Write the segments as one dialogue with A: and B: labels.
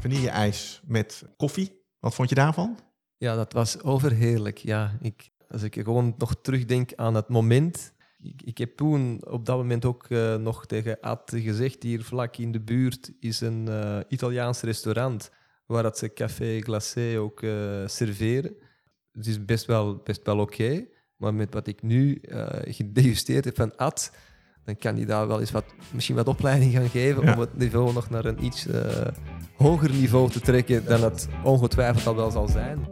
A: vanille-ijs met koffie. Wat vond je daarvan?
B: Ja, dat was overheerlijk. Ja, ik, als ik gewoon nog terugdenk aan het moment. Ik, ik heb toen op dat moment ook uh, nog tegen Ad gezegd: hier vlak in de buurt is een uh, Italiaans restaurant waar dat ze café glacé ook uh, serveren. Het is best wel, best wel oké. Maar met wat ik nu gedegusteerd heb van Ad, dan kan hij daar wel eens wat, misschien wat opleiding gaan geven ja. om het niveau nog naar een iets hoger niveau te trekken dan het ongetwijfeld al wel zal zijn.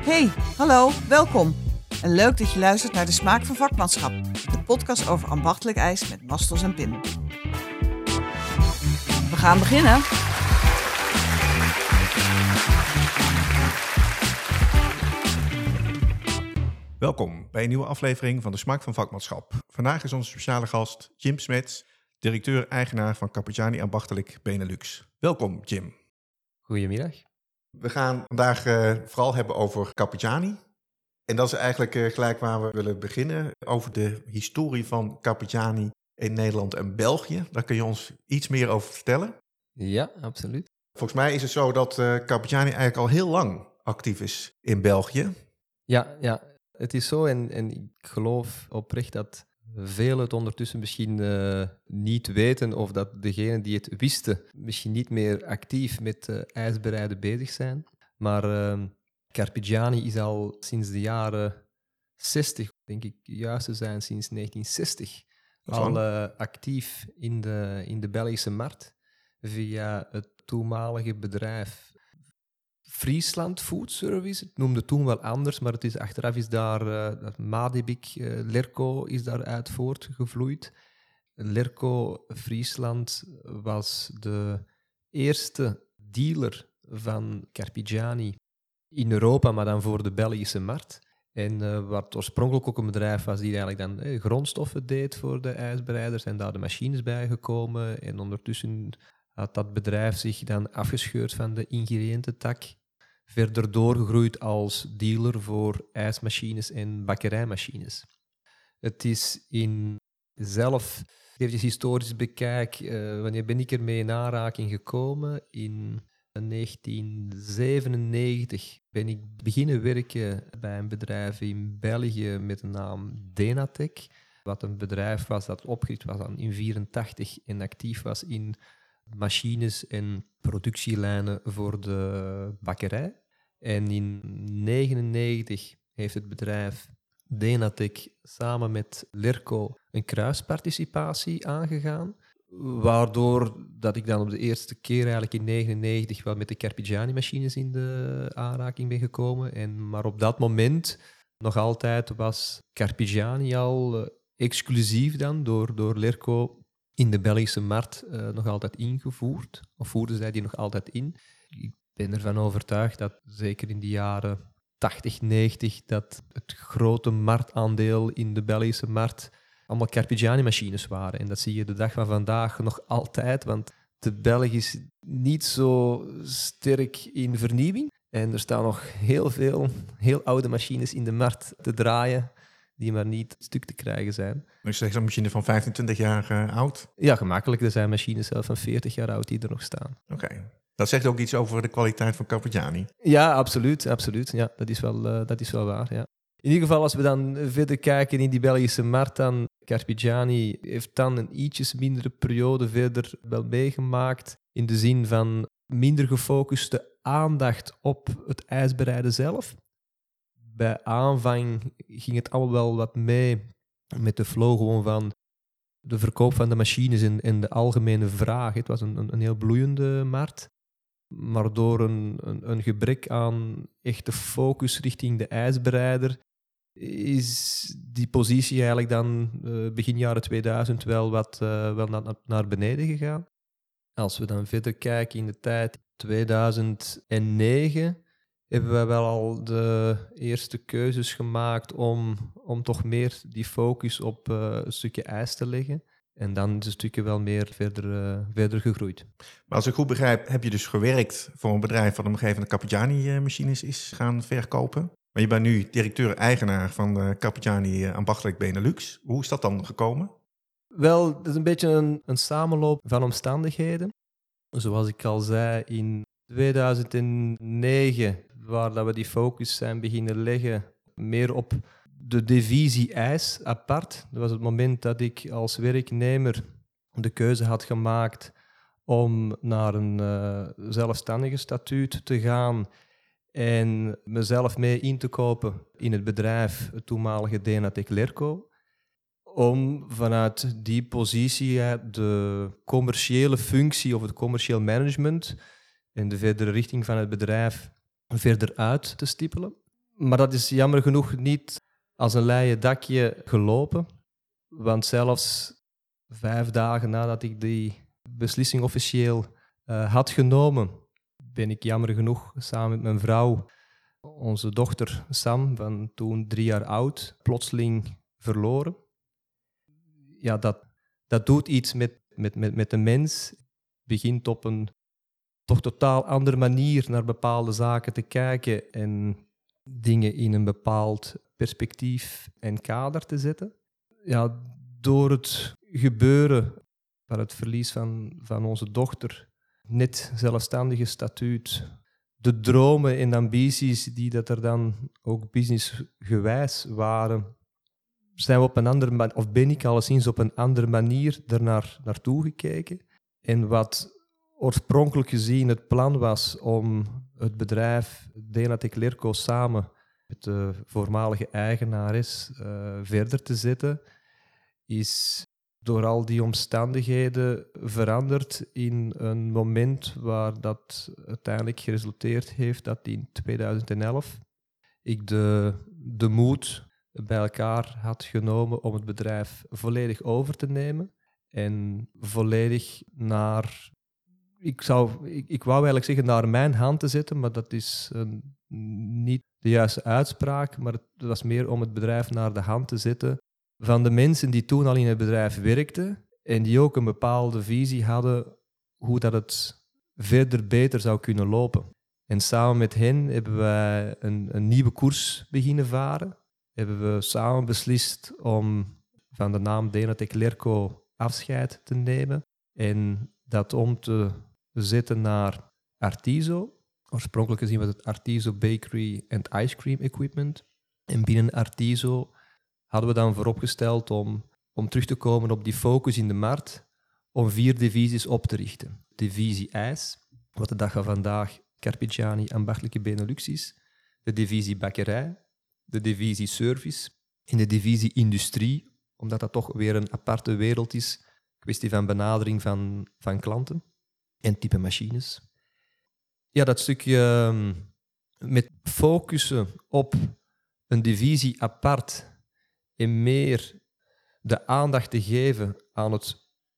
C: Hey, hallo, welkom. En leuk dat je luistert naar De Smaak van Vakmanschap, de podcast over ambachtelijk ijs met mastels en Pim. We gaan beginnen.
A: Welkom bij een nieuwe aflevering van De Smaak van Vakmanschap. Vandaag is onze speciale gast Jim Smets, directeur-eigenaar van Cappuccini Ambachtelijk Benelux. Welkom, Jim.
B: Goedemiddag.
A: We gaan vandaag uh, vooral hebben over Cappuccini. En dat is eigenlijk uh, gelijk waar we willen beginnen. Over de historie van Cappuccini in Nederland en België. Daar kun je ons iets meer over vertellen.
B: Ja, absoluut.
A: Volgens mij is het zo dat uh, Cappuccini eigenlijk al heel lang actief is in België.
B: Ja, ja. Het is zo. En, en ik geloof oprecht dat velen het ondertussen misschien uh, niet weten of dat degenen die het wisten misschien niet meer actief met uh, ijsbereiden bezig zijn. Maar uh, Carpigiani is al sinds de jaren 60, denk ik juist te zijn, sinds 1960, al actief in de, in de Belgische markt via het toenmalige bedrijf Friesland Food Service. Het noemde toen wel anders, maar het is, achteraf is daar uh, Madibik, uh, Lerco is daaruit voortgevloeid. Lerco Friesland was de eerste dealer van Carpigiani in Europa, maar dan voor de Belgische markt. En uh, wat oorspronkelijk ook een bedrijf was die eigenlijk dan eh, grondstoffen deed voor de ijsbereiders en daar de machines bij gekomen. En ondertussen had dat bedrijf zich dan afgescheurd van de ingrediëntentak verder doorgegroeid als dealer voor ijsmachines en bakkerijmachines. Het is in zelf, even historisch bekijk, uh, wanneer ben ik ermee in aanraking gekomen? In 1997 ben ik beginnen werken bij een bedrijf in België met de naam Denatec. Wat een bedrijf was dat opgericht was in 1984 en actief was in machines en productielijnen voor de bakkerij. En in 1999 heeft het bedrijf Denatec samen met Lerco een kruisparticipatie aangegaan. Waardoor dat ik dan op de eerste keer eigenlijk in 1999 wel met de Carpigiani-machines in de aanraking ben gekomen. En, maar op dat moment nog altijd was Carpigiani al uh, exclusief dan door, door Lerco in de Belgische markt uh, nog altijd ingevoerd. Of voerden zij die nog altijd in. Ben ervan overtuigd dat zeker in de jaren 80, 90, dat het grote marktaandeel in de Belgische markt allemaal Carpigiani-machines waren. En dat zie je de dag van vandaag nog altijd, want de Belg is niet zo sterk in vernieuwing. En er staan nog heel veel heel oude machines in de markt te draaien die maar niet stuk te krijgen zijn.
A: Dus zeg een machine van 25 jaar uh, oud?
B: Ja, gemakkelijk. Er zijn machines zelf van 40 jaar oud die er nog staan.
A: Oké. Dat zegt ook iets over de kwaliteit van Cappuccini.
B: Ja, absoluut. absoluut. Ja, dat, is wel, uh, dat is wel waar. Ja. In ieder geval, als we dan verder kijken in die Belgische markt, dan Carpigiani heeft dan een ietsjes mindere periode verder wel meegemaakt. In de zin van minder gefocuste aandacht op het ijsbereiden zelf bij aanvang ging het allemaal wel wat mee met de flow gewoon van de verkoop van de machines en, en de algemene vraag. Het was een, een, een heel bloeiende markt. Maar door een, een, gebrek aan echte focus richting de ijsbereider is die positie eigenlijk dan uh, begin jaren 2000 wel wat uh, wel naar, naar beneden gegaan. Als we dan verder kijken in de tijd 2009 hebben we wel al de eerste keuzes gemaakt om, om toch meer die focus op uh, een stukje ijs te leggen. En dan is het stukje wel meer verder, uh, verder gegroeid.
A: Maar als ik goed begrijp, heb je dus gewerkt voor een bedrijf wat op een gegeven moment Cappigiani-machines is gaan verkopen. Maar je bent nu directeur-eigenaar van de Cappigiani Ambachtelijk Benelux. Hoe is dat dan gekomen?
B: Wel, het is een beetje een, een samenloop van omstandigheden. zoals ik al zei, in 2009, waar dat we die focus zijn beginnen leggen, meer op de divisie ijs apart. Dat was het moment dat ik als werknemer de keuze had gemaakt om naar een uh, zelfstandige statuut te gaan en mezelf mee in te kopen in het bedrijf, het toenmalige Denatec Lerco, om vanuit die positie de commerciële functie of het commercieel management en de verdere richting van het bedrijf verder uit te stippelen. Maar dat is jammer genoeg niet als een leien dakje gelopen, want zelfs vijf dagen nadat ik die beslissing officieel uh, had genomen, ben ik jammer genoeg samen met mijn vrouw, onze dochter Sam, van toen drie jaar oud, plotseling verloren. Ja, dat, dat doet iets met, met, met, met de mens. Begint op een toch totaal andere manier naar bepaalde zaken te kijken en dingen in een bepaald perspectief en kader te zetten. Ja, door het gebeuren van het verlies van, van onze dochter, net zelfstandige statuut, de dromen en ambities die dat er dan ook businessgewijs waren, zijn we op een andere of ben ik alleszins op een andere manier ernaar naartoe gekeken. En wat oorspronkelijk gezien het plan was om het bedrijf Denatec Lerco samen met de voormalige eigenares uh, verder te zetten, is door al die omstandigheden veranderd in een moment waar dat uiteindelijk geresulteerd heeft dat in 2011 ik de, de moed bij elkaar had genomen om het bedrijf volledig over te nemen en volledig naar, ik, zou, ik, ik wou eigenlijk zeggen naar mijn hand te zetten, maar dat is een, niet de juiste uitspraak, maar het was meer om het bedrijf naar de hand te zetten van de mensen die toen al in het bedrijf werkten en die ook een bepaalde visie hadden hoe dat het verder beter zou kunnen lopen. En samen met hen hebben wij een, een nieuwe koers beginnen varen. Hebben we samen beslist om van de naam Denatec Lerco afscheid te nemen en dat om te zetten naar Artiso. Oorspronkelijk gezien was het Artiso Bakery and Ice Cream Equipment. En binnen Artiso hadden we dan vooropgesteld om, om terug te komen op die focus in de markt, om vier divisies op te richten. Divisie ijs, wat de dag van vandaag Carpigiani ambachtelijke Benelux is, de divisie bakkerij, de divisie service en de divisie industrie, omdat dat toch weer een aparte wereld is, kwestie van benadering van, van klanten en type machines. Ja, dat stukje ehm, met focussen op een divisie apart en meer de aandacht te geven aan het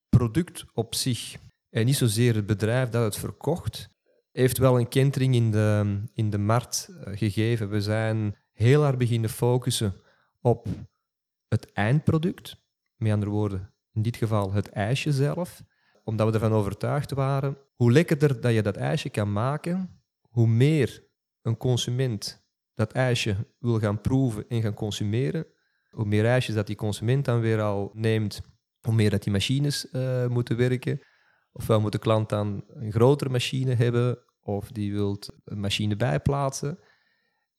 B: product op zich en niet zozeer het bedrijf dat het verkocht, heeft wel een kentering in de, in de markt eh, gegeven. We zijn heel hard beginnen focussen op het eindproduct, met andere woorden, in dit geval het ijsje zelf, omdat we ervan overtuigd waren, hoe lekkerder dat je dat ijsje kan maken, hoe meer een consument dat ijsje wil gaan proeven en gaan consumeren, hoe meer reisjes dat die consument dan weer al neemt, hoe meer dat die machines uh, moeten werken. Ofwel moet de klant dan een grotere machine hebben, of die wilt een machine bijplaatsen.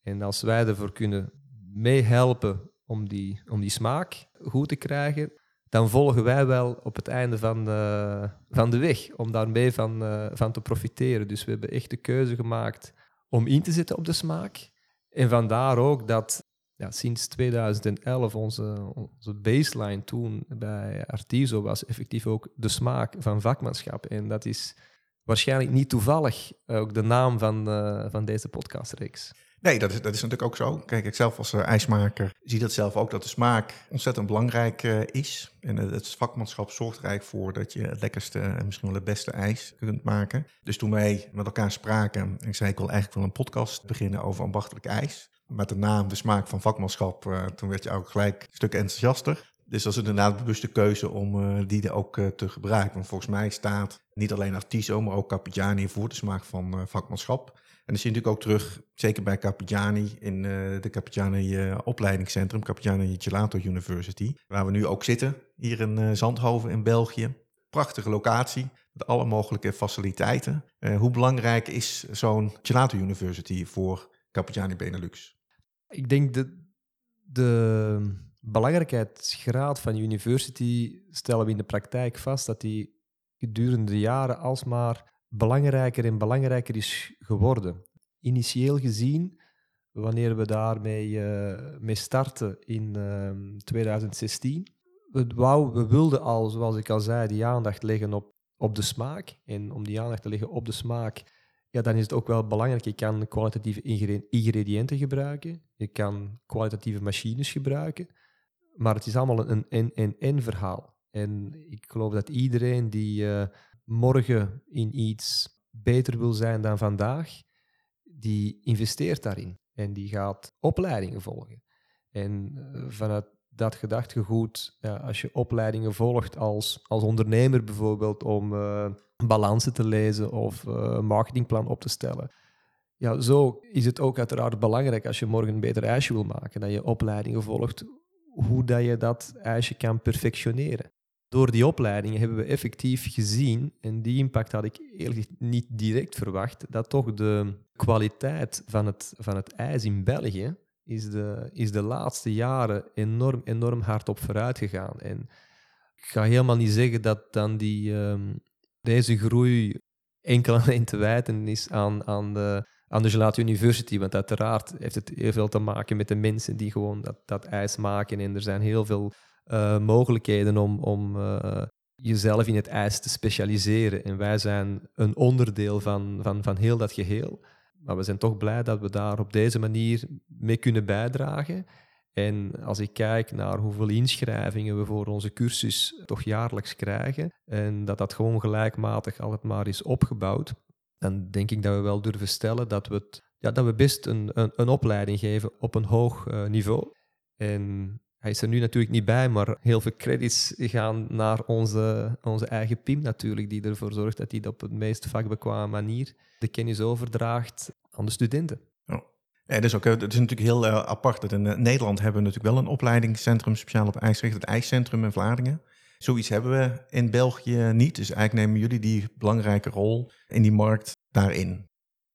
B: En als wij ervoor kunnen meehelpen om die, om die smaak goed te krijgen, dan volgen wij wel op het einde van de, van de weg om daarmee van, uh, van te profiteren. Dus we hebben echt de keuze gemaakt om in te zetten op de smaak. En vandaar ook dat ja, sinds 2011 onze, onze baseline toen bij Artiso was effectief ook de smaak van vakmanschap. En dat is waarschijnlijk niet toevallig ook de naam van, uh, van deze podcastreeks.
A: Nee, dat is, dat is natuurlijk ook zo. Kijk, ik zelf als uh, ijsmaker zie dat zelf ook, dat de smaak ontzettend belangrijk uh, is. En het vakmanschap zorgt er eigenlijk voor dat je het lekkerste en misschien wel het beste ijs kunt maken. Dus toen wij met elkaar spraken, ik zei ik wil eigenlijk wel een podcast beginnen over ambachtelijk ijs met de naam, de smaak van vakmanschap, toen werd je ook gelijk een stuk enthousiaster. Dus dat is inderdaad een bewuste keuze om die er ook te gebruiken. Want volgens mij staat niet alleen Artiso, maar ook Capigiani voor de smaak van vakmanschap. En dat zie je natuurlijk ook terug, zeker bij Capigiani, in de Capigiani opleidingscentrum, Capigiani Gelato University. Waar we nu ook zitten, hier in Zandhoven in België. Prachtige locatie. de alle mogelijke faciliteiten. Hoe belangrijk is zo'n Gelato University voor Capitani Benelux?
B: Ik denk dat de belangrijkheidsgraad van university stellen we in de praktijk vast dat die gedurende de jaren alsmaar belangrijker en belangrijker is geworden. Initieel gezien, wanneer we daarmee uh, mee starten in uh, 2016, we, wou, we wilden al, zoals ik al zei, die aandacht leggen op, op de smaak. En om die aandacht te leggen op de smaak, ja, dan is het ook wel belangrijk. Je kan kwalitatieve ingrediënten gebruiken, je kan kwalitatieve machines gebruiken, maar het is allemaal een en-en-en verhaal. En ik geloof dat iedereen die uh, morgen in iets beter wil zijn dan vandaag, die investeert daarin en die gaat opleidingen volgen. En uh, vanuit dat gedachtegoed, ja, als je opleidingen volgt als, als ondernemer bijvoorbeeld om uh, balansen te lezen of uh, een marketingplan op te stellen. Ja, zo is het ook uiteraard belangrijk als je morgen een beter ijsje wil maken, dat je opleidingen volgt, hoe dat je dat ijsje kan perfectioneren. Door die opleidingen hebben we effectief gezien, en die impact had ik eerlijk niet direct verwacht, dat toch de kwaliteit van het, van het ijs in België is de, is de laatste jaren enorm, enorm hard op vooruit gegaan. En ik ga helemaal niet zeggen dat dan die, um, deze groei enkel alleen te wijten is aan, aan, de, aan de Gelato University. Want uiteraard heeft het heel veel te maken met de mensen die gewoon dat, dat ijs maken. En er zijn heel veel uh, mogelijkheden om, om uh, jezelf in het ijs te specialiseren. En wij zijn een onderdeel van, van, van heel dat geheel. Maar we zijn toch blij dat we daar op deze manier mee kunnen bijdragen. En als ik kijk naar hoeveel inschrijvingen we voor onze cursus toch jaarlijks krijgen, en dat dat gewoon gelijkmatig altijd maar is opgebouwd, dan denk ik dat we wel durven stellen dat we, het, ja, dat we best een, een, een opleiding geven op een hoog uh, niveau. En hij is er nu natuurlijk niet bij, maar heel veel credits gaan naar onze, onze eigen PIM natuurlijk, die ervoor zorgt dat hij op het meest vakbekwame manier de kennis overdraagt aan de studenten.
A: Ja. Ja, dat is, ook, het is natuurlijk heel uh, apart. Dat in uh, Nederland hebben we natuurlijk wel een opleidingscentrum speciaal op ijsrecht, het IJscentrum in Vlaardingen. Zoiets hebben we in België niet. Dus eigenlijk nemen jullie die belangrijke rol in die markt daarin.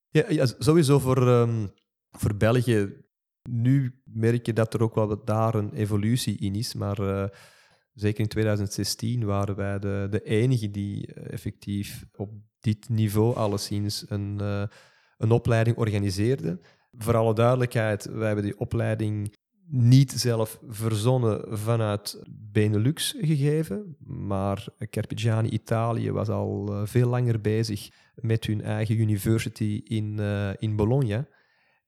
B: Ja, ja sowieso voor, um, voor België nu merk je dat er ook wel daar een evolutie in is, maar uh, zeker in 2016 waren wij de, de enige die uh, effectief op dit niveau alleszins een, uh, een opleiding organiseerde. Voor alle duidelijkheid, wij hebben die opleiding niet zelf verzonnen vanuit Benelux gegeven, maar Carpigiani Italië was al veel langer bezig met hun eigen university in, in Bologna.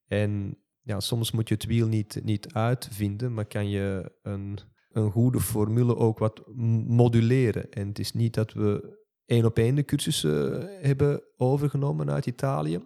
B: En ja, soms moet je het wiel niet, niet uitvinden, maar kan je een, een goede formule ook wat moduleren. En het is niet dat we één op één de cursussen hebben overgenomen uit Italië,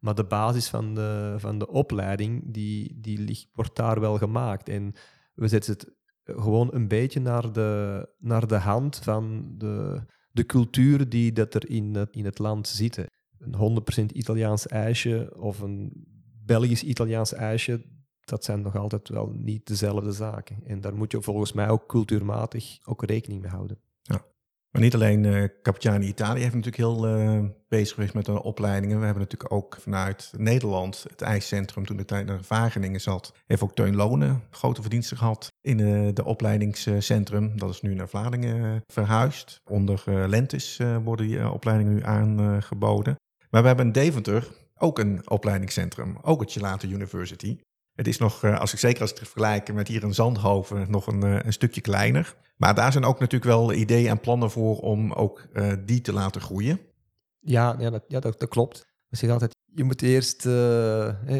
B: maar de basis van de, van de opleiding die, die ligt, wordt daar wel gemaakt. En we zetten het gewoon een beetje naar de, naar de hand van de, de cultuur die dat er in het, in het land zitten. Een 100% Italiaans ijsje of een Belgisch-Italiaans ijsje, dat zijn nog altijd wel niet dezelfde zaken. En daar moet je volgens mij ook cultuurmatig ook rekening mee houden.
A: Ja. Maar niet alleen uh, Capitani Italië heeft natuurlijk heel uh, bezig geweest met de opleidingen. We hebben natuurlijk ook vanuit Nederland het ijscentrum, toen de tijd naar Wageningen zat, heeft ook Teun Lonen grote verdiensten gehad in uh, de opleidingscentrum. Dat is nu naar Vlaardingen verhuisd. Onder Lentis worden die opleidingen nu aangeboden. Maar we hebben in Deventer ook een opleidingscentrum, ook het Gelato University. Het is nog, eh, als ik zeker als ik het vergelijk met hier in Zandhoven, nog een, eh, een stukje kleiner. Maar daar zijn ook natuurlijk wel ideeën en plannen voor om ook uh, die te laten groeien.
B: Ja, ja, dat, ja dat, klopt. We zeggen altijd, je moet eerst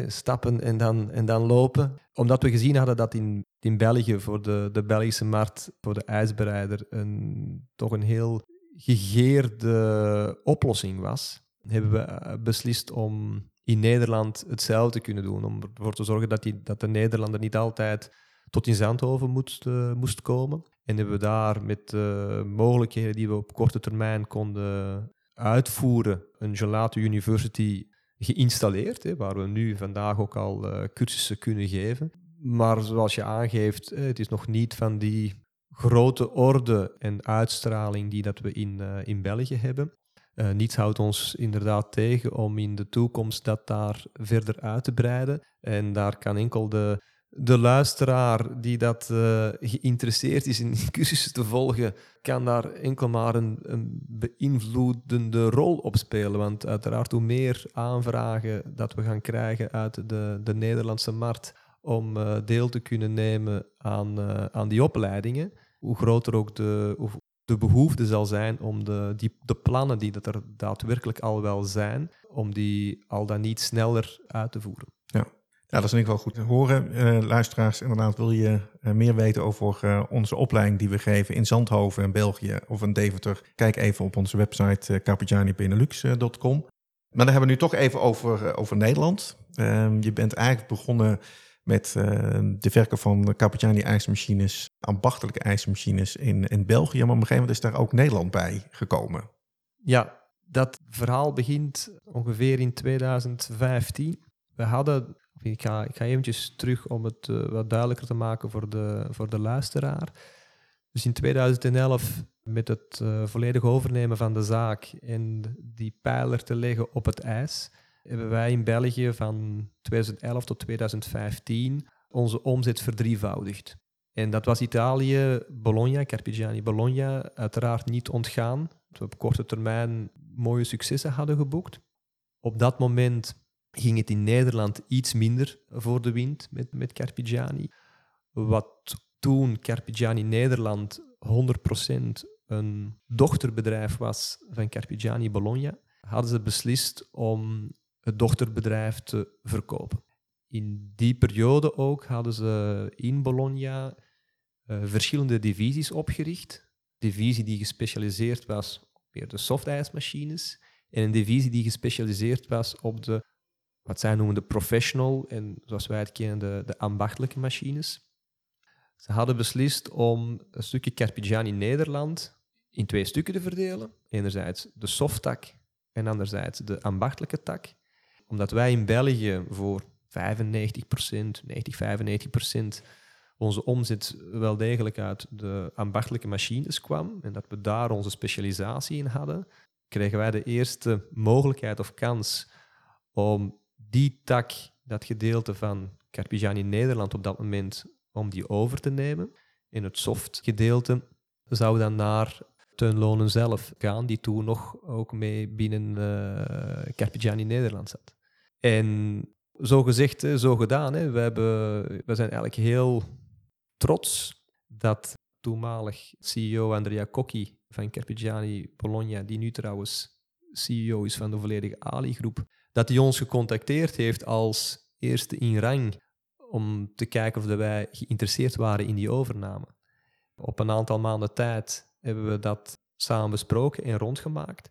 B: stappen en dan, en dan lopen. Omdat we gezien hadden dat in, in België voor de, de Belgische markt, voor de ijsbereider, een, toch een heel gegeerde oplossing was hebben we eh, beslist om in Nederland hetzelfde te kunnen doen. Om ervoor te zorgen dat, die, dat de Nederlander niet altijd tot in Zandhoven moest, uh, moest komen. En hebben we daar met uh, mogelijkheden die we op korte termijn konden uitvoeren, een Gelato University geïnstalleerd, hè, waar we nu vandaag ook al cursussen kunnen geven. Maar zoals je aangeeft, het is nog niet van die grote orde en uitstraling die dat we in, in België hebben. Uh, niets houdt ons inderdaad tegen om in de toekomst dat daar verder uit te breiden. En daar kan enkel de, de luisteraar die dat uh, geïnteresseerd is in cursussen te volgen, kan daar enkel maar een, een, beïnvloedende rol op spelen. Want uiteraard hoe meer aanvragen dat we gaan krijgen uit de, de Nederlandse markt om uh, deel te kunnen nemen aan, aan die opleidingen, hoe groter ook de, de behoefte zal zijn om de, die, de plannen die dat er daadwerkelijk al wel zijn, om die al dan niet sneller uit te voeren.
A: Ja, ja dat is in ieder geval goed te horen. Uh, luisteraars, inderdaad, wil je uh, meer weten over uh, onze opleiding die we geven in Zandhoven in België of in Deventer? Kijk even op onze website uh. Maar dan hebben we nu toch even over, over Nederland. Ehm, je bent eigenlijk begonnen met uh, de verkoop van Capitani ijsmachines, ambachtelijke ijsmachines in, in België. Maar op een gegeven moment is daar ook Nederland bij gekomen.
B: Ja, dat verhaal begint ongeveer in 2015. We hadden, ik ga, ik ga eventjes terug om het uh, wat duidelijker te maken voor de, voor de luisteraar. Dus in 2011 met het uh, volledige overnemen van de zaak en die pijler te leggen op het ijs hebben wij in België van 2011 tot 2015 onze omzet verdrievoudigd. En dat was Italië, Bologna, Carpigiani Bologna, uiteraard niet ontgaan. Dat we op korte termijn mooie successen hadden geboekt. Op dat moment ging het in Nederland iets minder voor de wind met, met Carpigiani. Wat toen Carpigiani Nederland 100% een dochterbedrijf was van Carpigiani Bologna, hadden ze beslist om het dochterbedrijf te verkopen. In die periode ook hadden ze in Bologna uh, verschillende divisies opgericht. Een divisie die gespecialiseerd was op meer de softijsmachines en een divisie die gespecialiseerd was op de, wat zij noemen de professional en zoals wij het kennen, de, de ambachtelijke machines. Ze hadden beslist om een stukje Carpigiani Nederland in twee stukken te verdelen. Enerzijds de softtak en anderzijds de ambachtelijke tak omdat wij in België voor 95% 90, 95% onze omzet wel degelijk uit de ambachtelijke machines kwam en dat we daar onze specialisatie in hadden, kregen wij de eerste mogelijkheid of kans om die tak, dat gedeelte van Carpigiani Nederland op dat moment, om die over te nemen. In het soft gedeelte zou dan naar Teunlonen zelf gaan, die toen nog ook mee binnen uh, Carpigiani Nederland zat. En zo gezegd, zo gedaan. Hè. We, hebben, we zijn eigenlijk heel trots dat toenmalig CEO Andrea Cocchi van Carpigiani Bologna, die nu trouwens CEO is van de volledige Ali-groep, dat hij ons gecontacteerd heeft als eerste in rang om te kijken of wij geïnteresseerd waren in die overname. Op een aantal maanden tijd hebben we dat samen besproken en rondgemaakt.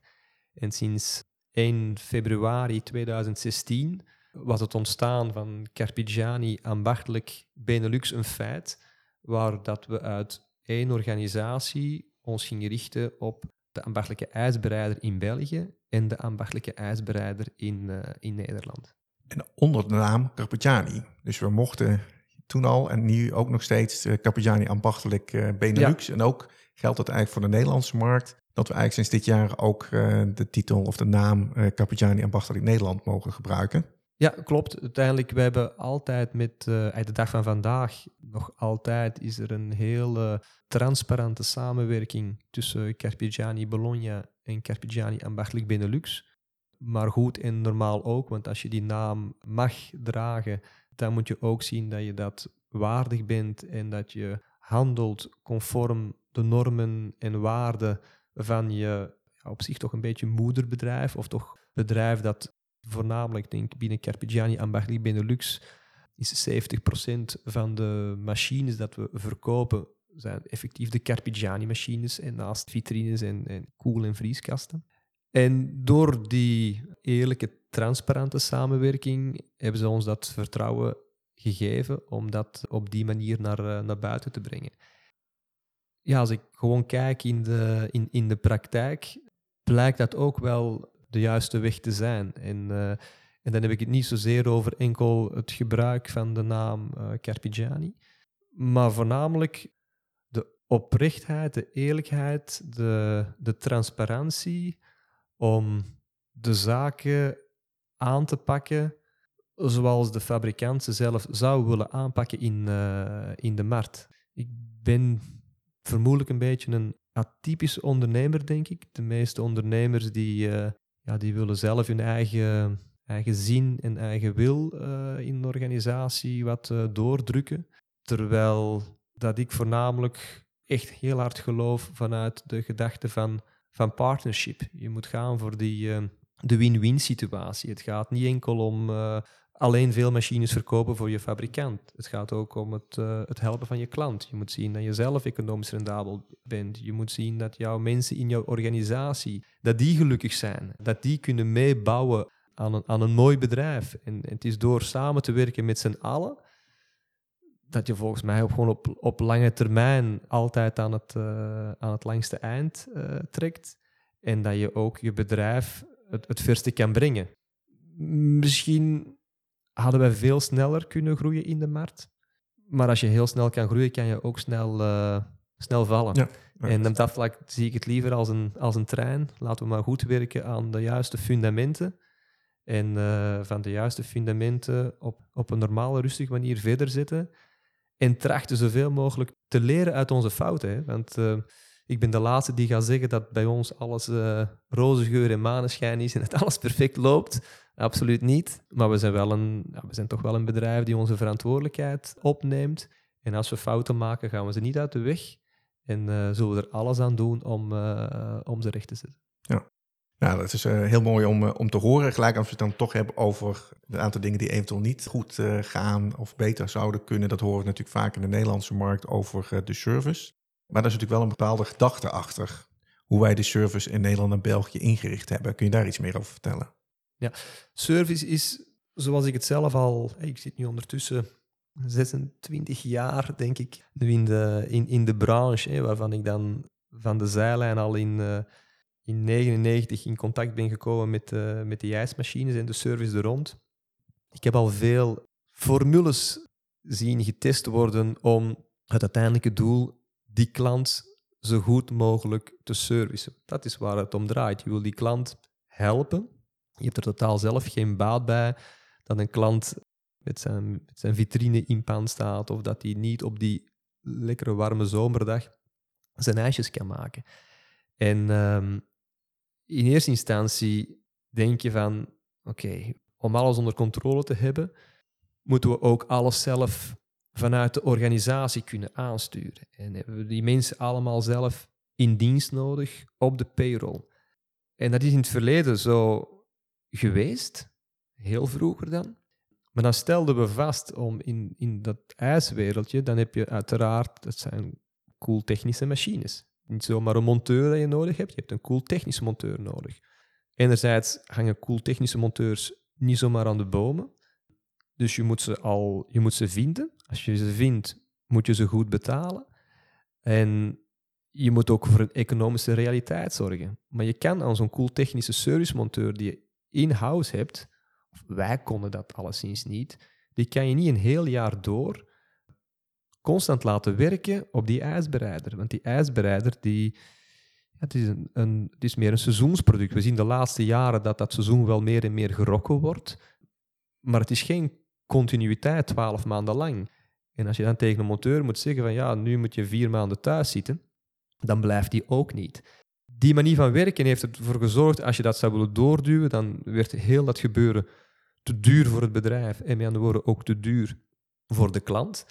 B: En sinds 1 februari 2016 was het ontstaan van Carpigiani ambachtelijk Benelux een feit, waar dat we uit één organisatie ons gingen richten op de ambachtelijke ijsbereider in België en de ambachtelijke ijsbereider in, uh, in Nederland.
A: En onder de naam Carpigiani. Dus we mochten toen al en nu ook nog steeds uh, Carpigiani ambachtelijk uh, Benelux. En ook geldt dat eigenlijk voor de Nederlandse markt dat we eigenlijk sinds dit jaar ook uh, de titel of de naam uh, Capitani Ambachtelijk Nederland mogen gebruiken.
B: Ja, klopt. Uiteindelijk, we hebben altijd met uh, de dag van vandaag, nog altijd is er een hele transparante samenwerking tussen Carpigiani Bologna en Carpigiani Ambachtelijk Benelux. Maar goed en normaal ook, want als je die naam mag dragen, dan moet je ook zien dat je dat waardig bent en dat je handelt conform de normen en waarden van je op zich toch een beetje moederbedrijf, of toch bedrijf dat voornamelijk, denk binnen Carpigiani Ambagli Benelux is 70% van de machines dat we verkopen zijn effectief de Carpigiani-machines en naast vitrines en, en koel- en vrieskasten. En door die eerlijke, transparante samenwerking hebben ze ons dat vertrouwen gegeven om dat op die manier naar, eh, naar buiten te brengen ja, als ik gewoon kijk in de, in, in de praktijk, blijkt dat ook wel de juiste weg te zijn. En, uh, en dan heb ik het niet zozeer over enkel het gebruik van de naam uh, Carpigiani, maar voornamelijk de oprechtheid, de eerlijkheid, de, de transparantie om de zaken aan te pakken zoals de fabrikant ze zelf zou willen aanpakken in, uh, in de markt. Ik ben vermoedelijk een beetje een atypisch ondernemer, denk ik. De meeste ondernemers die, uh, ja, die willen zelf hun eigen, eigen zin en eigen wil uh, in de organisatie wat doordrukken. Terwijl dat ik voornamelijk echt heel hard geloof vanuit de gedachte van, van partnership. Je moet gaan voor die, de win-win situatie. Het gaat niet enkel om alleen veel machines verkopen voor je fabrikant. Het gaat ook om het, uh, het helpen van je klant. Je moet zien dat je zelf economisch rendabel bent. Je moet zien dat jouw mensen in jouw organisatie, dat die gelukkig zijn. Dat die kunnen meebouwen aan een, aan een mooi bedrijf. En, het is door samen te werken met z'n allen dat je volgens mij op, gewoon op, op lange termijn altijd aan het, uh, aan het langste eind uh, trekt. En dat je ook je bedrijf het, het verste kan brengen. Misschien hadden wij veel sneller kunnen groeien in de markt. Maar als je heel snel kan groeien, kan je ook snel, uh, snel vallen. Ja, en op dat vlak zie ik het liever als een, als een trein. Laten we maar goed werken aan de juiste fundamenten. En uh, van de juiste fundamenten op, op een normale, rustige manier verder zetten. En trachten zoveel mogelijk te leren uit onze fouten. Hè? Want uh, ik ben de laatste die gaat zeggen dat bij ons alles roze geur en maneschijn is en dat alles perfect loopt. Absoluut niet. Maar we zijn, wel een, ja, we zijn toch wel een bedrijf die onze verantwoordelijkheid opneemt. En als we fouten maken, gaan we ze niet uit de weg. En uh, zullen we er alles aan doen om, uh, om ze recht te zetten.
A: Ja, nou, dat is uh, heel mooi om, om te horen. Gelijk als we het dan toch hebben over een aantal dingen die eventueel niet goed gaan of beter zouden kunnen. Dat horen we natuurlijk vaak in de Nederlandse markt over de service. Maar daar is natuurlijk wel een bepaalde gedachte achter. Hoe wij de service in Nederland en België ingericht hebben. Kun je daar iets meer over vertellen?
B: Ja, service is, zoals ik het zelf al... Ik zit nu ondertussen 26 jaar, denk ik, nu in de, in, in de branche, hè, waarvan ik dan van de zijlijn al in, uh, in 99 in contact ben gekomen met, uh, met de ijsmachines en de service er rond. Ik heb al veel formules zien getest worden om het uiteindelijke doel, die klant zo goed mogelijk te servicen. Dat is waar het om draait. Je wil die klant helpen je hebt er totaal zelf geen baat bij dat een klant met zijn, vitrine in pan staat of dat hij niet op die lekkere warme zomerdag zijn ijsjes kan maken. En um, in eerste instantie denk je van, oké, om alles onder controle te hebben, moeten we ook alles zelf vanuit de organisatie kunnen aansturen. En hebben we die mensen allemaal zelf in dienst nodig op de payroll. En dat is in het verleden zo geweest, heel vroeger dan. Maar dan stelden we vast om in, in dat ijswereldje, dan heb je uiteraard, dat zijn cool technische machines. Niet zomaar een monteur dat je nodig hebt, je hebt een cool technische monteur nodig. Enerzijds hangen cool technische monteurs niet zomaar aan de bomen. Dus je moet ze al je moet ze vinden. Als je ze vindt, moet je ze goed betalen. En je moet ook voor een economische realiteit zorgen. Maar je kan aan zo'n cool technische servicemonteur die in-house hebt, wij konden dat alleszins niet, die kan je niet een heel jaar door constant laten werken op die ijsbereider. Want die ijsbereider, die, het, is een, het is meer een seizoensproduct. We zien de laatste jaren dat dat seizoen wel meer en meer gerokken wordt, maar het is geen continuïteit twaalf maanden lang. En als je dan tegen een monteur moet zeggen van ja, nu moet je vier maanden thuis zitten, dan blijft die ook niet die manier van werken heeft ervoor gezorgd, als je dat zou willen doorduwen, dan werd heel dat gebeuren te duur voor het bedrijf en met andere woorden ook te duur voor de klant.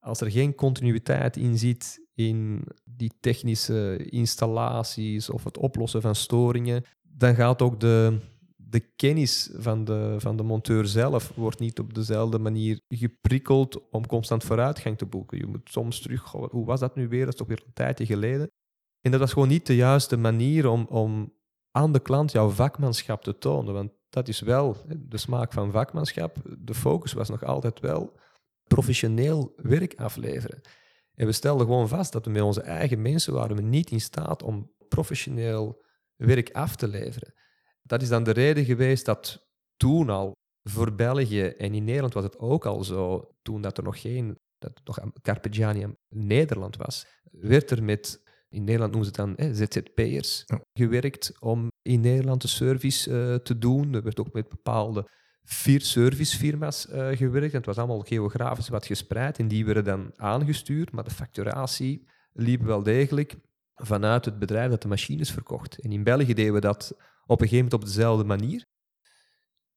B: Als er geen continuïteit in zit in die technische installaties of het oplossen van storingen, dan gaat ook de, de kennis van de, van de monteur zelf wordt niet op dezelfde manier geprikkeld om constant vooruitgang te boeken. Je moet soms terug, hoe was dat nu weer? Dat is toch weer een tijdje geleden. En dat was gewoon niet de juiste manier om, om aan de klant jouw vakmanschap te tonen. Want dat is wel de smaak van vakmanschap. De focus was nog altijd wel professioneel werk afleveren. En we stelden gewoon vast dat we met onze eigen mensen waren we niet in staat om professioneel werk af te leveren. Dat is dan de reden geweest dat toen al voor België en in Nederland was het ook al zo, toen dat er nog geen, dat nog Carpegiani Nederland was, werd er met in Nederland noemen ze het dan hè, ZZP'ers,
A: Ja.
B: gewerkt om in Nederland de service eh, te doen. Er werd ook met bepaalde vier servicefirma's eh, gewerkt. En het was allemaal geografisch wat gespreid en die werden dan aangestuurd. Maar de facturatie liep wel degelijk vanuit het bedrijf dat de machines verkocht. En in België deden we dat op een gegeven moment op dezelfde manier.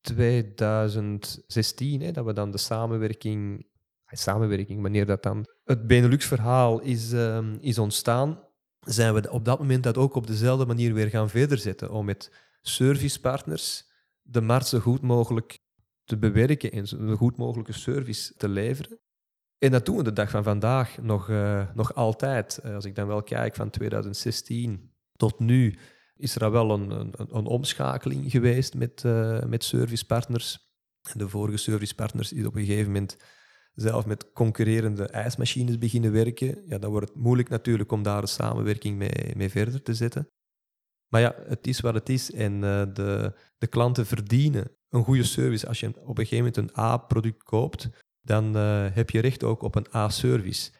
B: 2016, hè, dat we dan de samenwerking, eh, samenwerking, wanneer dat dan het Benelux-verhaal is, ehm, is ontstaan, zijn we op dat moment dat ook op dezelfde manier weer gaan verder zetten om met servicepartners de markt zo goed mogelijk te bewerken en zo goed mogelijke service te leveren. En dat doen we de dag van vandaag nog, eh, nog altijd. Eh, als ik dan wel kijk van 2016 tot nu, is er al wel een, een, een omschakeling geweest met, eh, met servicepartners. De vorige servicepartners is op een gegeven moment zelf met concurrerende ijsmachines beginnen werken. Ja, dan wordt het moeilijk natuurlijk om daar een samenwerking mee, mee verder te zetten. Maar ja, het is wat het is. En eh, de, de klanten verdienen een goede service. Als je op een gegeven moment een A-product koopt, dan eh, heb je recht ook op een A-service.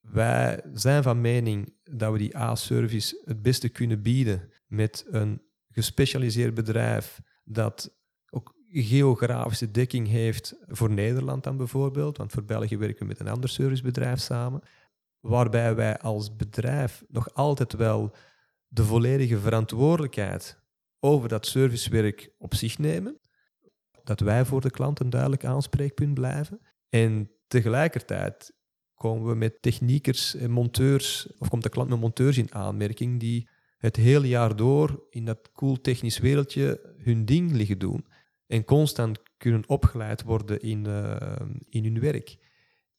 B: Wij zijn van mening dat we die A-service het beste kunnen bieden met een gespecialiseerd bedrijf dat geografische dekking heeft voor Nederland dan bijvoorbeeld, want voor België werken we met een ander servicebedrijf samen, waarbij wij als bedrijf nog altijd wel de volledige verantwoordelijkheid over dat servicewerk op zich nemen, dat wij voor de klant een duidelijk aanspreekpunt blijven. En tegelijkertijd komen we met techniekers en monteurs, of komt de klant met monteurs in aanmerking die het hele jaar door in dat cool technisch wereldje hun ding liggen doen en constant kunnen opgeleid worden in, uh, in hun werk.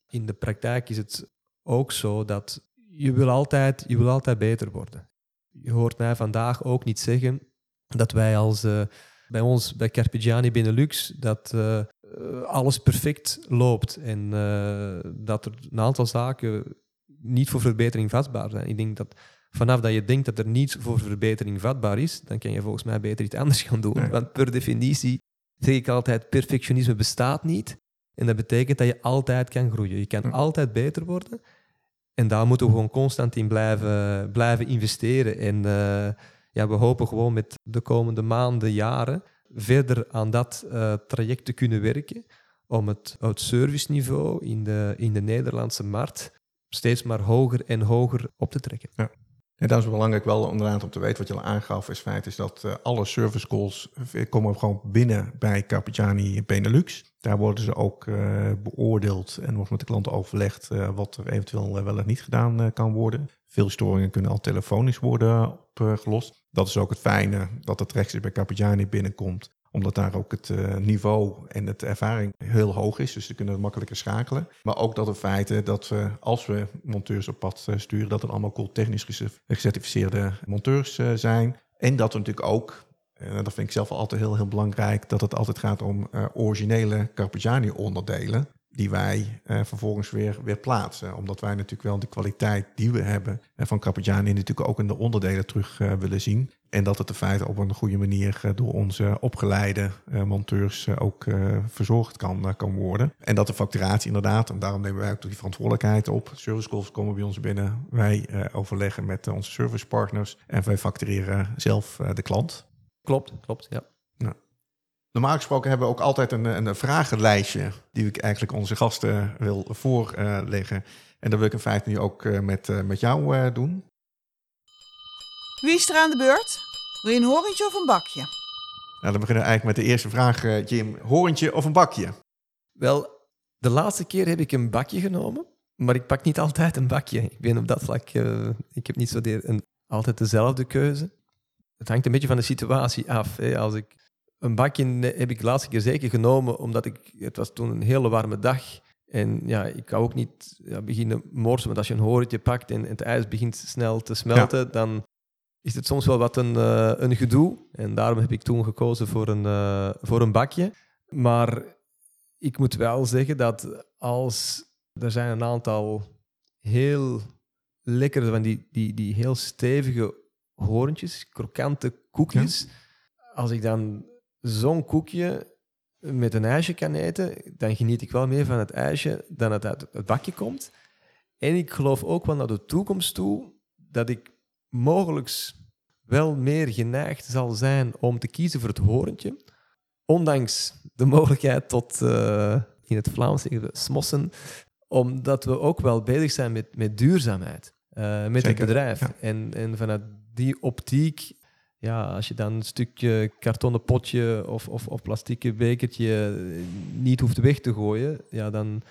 B: In de praktijk is het ook zo dat je wil altijd, je wil altijd beter worden. Je hoort mij vandaag ook niet zeggen dat wij als uh, bij ons bij Carpigiani Benelux dat uh, alles perfect loopt en dat er een aantal zaken niet voor verbetering vatbaar zijn. Ik denk dat vanaf dat je denkt dat er niets voor verbetering vatbaar is, dan kan je volgens mij beter iets anders gaan doen. Nee. Want per definitie zeg ik altijd, perfectionisme bestaat niet. En dat betekent dat je altijd kan groeien. Je kan altijd beter worden. En daar moeten we gewoon constant in blijven, blijven investeren. En uh, ja, we hopen gewoon met de komende maanden, jaren, verder aan dat uh, traject te kunnen werken. Om het, het serviceniveau in de, in de Nederlandse markt steeds maar hoger en hoger op te trekken.
A: Ja. En dat is belangrijk wel inderdaad om te weten, wat je al aangaf, is feit is dat uh, alle service calls komen gewoon binnen bij Carpigiani Benelux. Daar worden ze ook uh, beoordeeld en wordt met de klanten overlegd wat er eventueel wel en niet gedaan kan worden. Veel storingen kunnen al telefonisch worden opgelost. Dat is ook het fijne dat het rechts bij Carpigiani binnenkomt omdat daar ook het uh, niveau en de ervaring heel hoog is. Dus ze kunnen makkelijker schakelen. Maar ook dat het feit dat we, als we monteurs op pad uh, sturen, dat het allemaal cool technisch gecertificeerde monteurs uh, zijn. En dat we natuurlijk ook, en dat vind ik zelf altijd heel, heel belangrijk, dat het altijd gaat om originele Carpigiani onderdelen. Die wij vervolgens weer, weer plaatsen. Omdat wij natuurlijk wel de kwaliteit die we hebben van Carpigiani natuurlijk ook in de onderdelen terug willen zien. En dat het in feite op een goede manier door onze opgeleide uh, monteurs uh, ook verzorgd kan, kan worden. En dat de facturatie inderdaad, en daarom nemen wij ook die verantwoordelijkheid op. Service calls komen bij ons binnen. Wij overleggen met onze servicepartners en wij factureren zelf de klant.
B: Klopt, klopt, ja.
A: Normaal gesproken hebben we ook altijd een, een vragenlijstje die ik eigenlijk onze gasten wil voorleggen. en dat wil ik in feite nu ook met, met jou doen.
C: Wie is er aan de beurt? Wil je een horentje of een bakje?
A: Nou, dan beginnen we eigenlijk met de eerste vraag, uh, Jim. Horentje of een bakje?
B: Wel, de laatste keer heb ik een bakje genomen, maar ik pak niet altijd een bakje. Ik ben op dat vlak, uh, ik heb niet zo een, altijd dezelfde keuze. Het hangt een beetje van de situatie af. Hè. Als ik een bakje heb ik de laatste keer zeker genomen, omdat ik, het was toen een hele warme dag. En ja, ik kan ook niet ja, beginnen morsen, want als je een horentje pakt en, en het ijs begint snel te smelten, ja. dan is het soms wel wat een, uh, een gedoe. En daarom heb ik toen gekozen voor een, uh, voor een bakje. Maar ik moet wel zeggen dat als er zijn een aantal heel lekkere, van die, die, die heel stevige hoorntjes, krokante koekjes. Ja. Als ik dan zo'n koekje met een ijsje kan eten, dan geniet ik wel meer van het ijsje dan het uit het bakje komt. En ik geloof ook wel naar de toekomst toe dat ik mogelijk wel meer geneigd zal zijn om te kiezen voor het horentje. Ondanks de mogelijkheid tot, uh, in het Vlaams smossen, omdat we ook wel bezig zijn met, met duurzaamheid, uh, met het bedrijf. En, en vanuit die optiek, ja, als je dan een stukje kartonnen potje of, of, of plastieke bekertje niet hoeft weg te gooien, ja, dan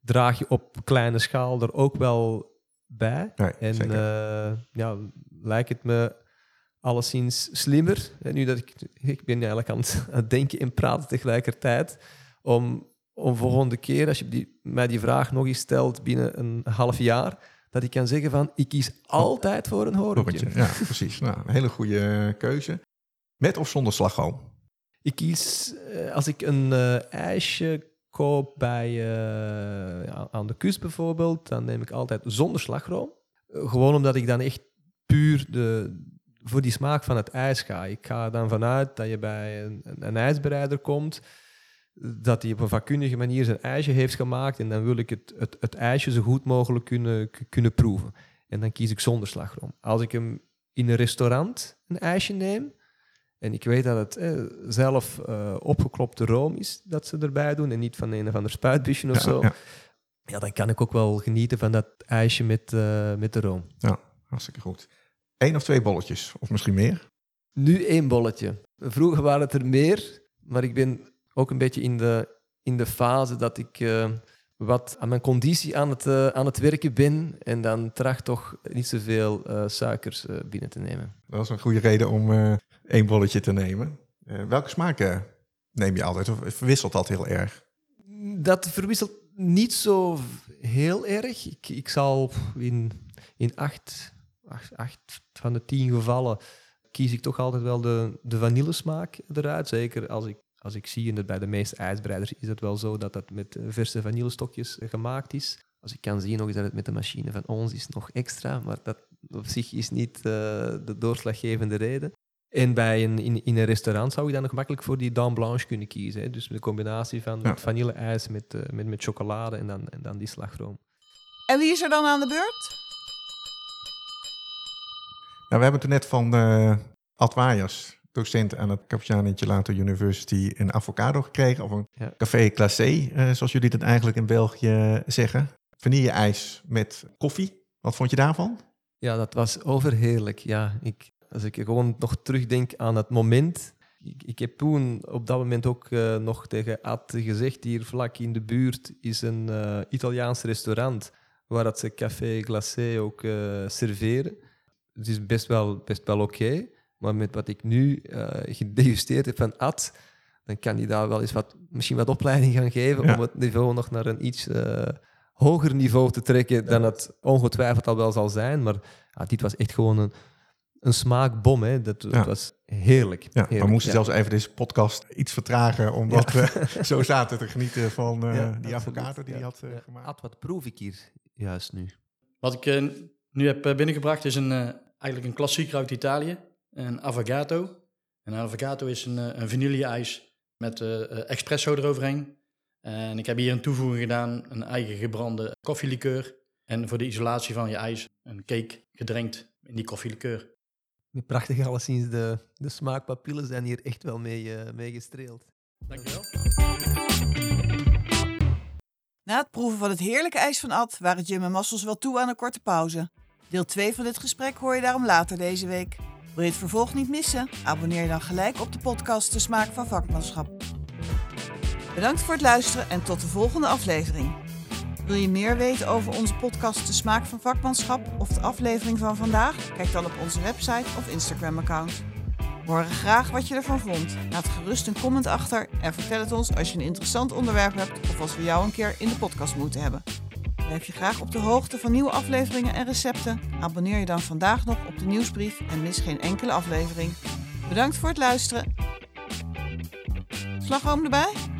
B: draag je op kleine schaal er ook wel bij. en uh, ja, lijkt het me alleszins slimmer, nu dat ik, ik ben eigenlijk aan het, denken en praten tegelijkertijd, om, om volgende keer, als je die, mij die vraag nog eens stelt binnen een half jaar, dat ik kan zeggen van, ik kies altijd voor een horentje.
A: Ja, precies. Nou, een hele goede keuze. Met of zonder slagroom?
B: Ik kies, eh, als ik een uh, ijsje koop bij, ja, aan de kust bijvoorbeeld, dan neem ik altijd zonder slagroom. gewoon omdat ik dan echt puur de, voor die smaak van het ijs ga. Ik ga dan vanuit dat je bij een, een ijsbereider komt, dat hij op een vakkundige manier zijn ijsje heeft gemaakt en dan wil ik het, het, het ijsje zo goed mogelijk kunnen, kunnen proeven. En dan kies ik zonder slagroom. Als ik hem in een restaurant een ijsje neem, en ik weet dat het eh, zelf uh, opgeklopte room is dat ze erbij doen en niet van een of ander spuitbusje of zo. Ja. ja. dan kan ik ook wel genieten van dat ijsje met, uh, met de room.
A: Ja, hartstikke goed. Eén of twee bolletjes, of misschien meer?
B: Nu één bolletje. Vroeger waren het er meer, maar ik ben ook een beetje in de, in de fase dat ik uh, wat aan mijn conditie aan het, uh, aan het werken ben en dan tracht toch niet zoveel uh, suikers binnen te nemen.
A: Dat is een goede reden om één bolletje te nemen. welke smaken neem je altijd of verwisselt dat heel erg?
B: Dat verwisselt niet zo heel erg. Ik, ik zal in, in acht acht, van de tien gevallen kies ik toch altijd wel de, de vanillesmaak eruit. Zeker als ik, als ik zie, bij de meeste ijsbreiders is het wel zo dat dat met verse vanillestokjes gemaakt is. Als ik kan zien nog eens dat het met de machine van ons is nog extra, maar dat op zich is niet de doorslaggevende reden. En bij een, in, in een restaurant zou ik dan nog makkelijk voor die dame blanche kunnen kiezen. Hè. Dus de combinatie van ja. vanille-ijs met, uh, met, met chocolade en dan, en dan die slagroom.
C: En wie is er dan aan de beurt?
A: Nou, we hebben het net van uh, Ad docent aan het Capitano Gelato University, een avocado gekregen. Of een café glacé, uh, zoals jullie het eigenlijk in België zeggen. Vanille-ijs met koffie. Wat vond je daarvan?
B: Ja, dat was overheerlijk. Ja, ik, als ik gewoon nog terugdenk aan het moment ik, ik, heb toen op dat moment ook uh, nog tegen Ad gezegd, hier vlak in de buurt is een uh, Italiaans restaurant waar dat ze café glacé ook uh, serveren het is best wel, best wel oké. maar met wat ik nu gedegusteerd heb van Ad, dan kan hij daar wel eens wat, misschien wat opleiding gaan geven om het niveau nog naar een iets hoger niveau te trekken dan het ongetwijfeld al wel zal zijn. Maar dit was echt gewoon een, een smaakbom. Hè. Dat, was heerlijk.
A: Ja, heerlijk, we moesten zelfs even deze podcast iets vertragen, omdat we zo zaten te genieten van uh, die avocado die hij had gemaakt.
B: Ad, wat proef ik hier juist nu?
D: Wat ik nu heb binnengebracht is een eigenlijk een klassieker uit Italië, een avocado. Een avocado is een, eh, een vanille-ijs met uh, espresso eroverheen. En ik heb hier een toevoeging gedaan, een eigen gebrande koffielikeur. En voor de isolatie van je ijs een cake gedrenkt in die koffielikeur.
B: Prachtig alleszins, de, de smaakpapillen zijn hier echt wel mee, uh, mee gestreeld.
D: Dankjewel.
C: Na het proeven van het heerlijke ijs van Ad waren Jim en Massels wel toe aan een korte pauze. Deel 2 van dit gesprek hoor je daarom later deze week. Wil je het vervolg niet missen? Abonneer je dan gelijk op de podcast De Smaak van Vakmanschap. Bedankt voor het luisteren en tot de volgende aflevering. Wil je meer weten over onze podcast De Smaak van Vakmanschap of de aflevering van vandaag? Kijk dan op onze website of Instagram-account. Horen graag wat je ervan vond. Laat gerust een comment achter en vertel het ons als je een interessant onderwerp hebt of als we jou een keer in de podcast moeten hebben. Blijf je graag op de hoogte van nieuwe afleveringen en recepten? Abonneer je dan vandaag nog op de nieuwsbrief en mis geen enkele aflevering. Bedankt voor het luisteren. Slagroom erbij?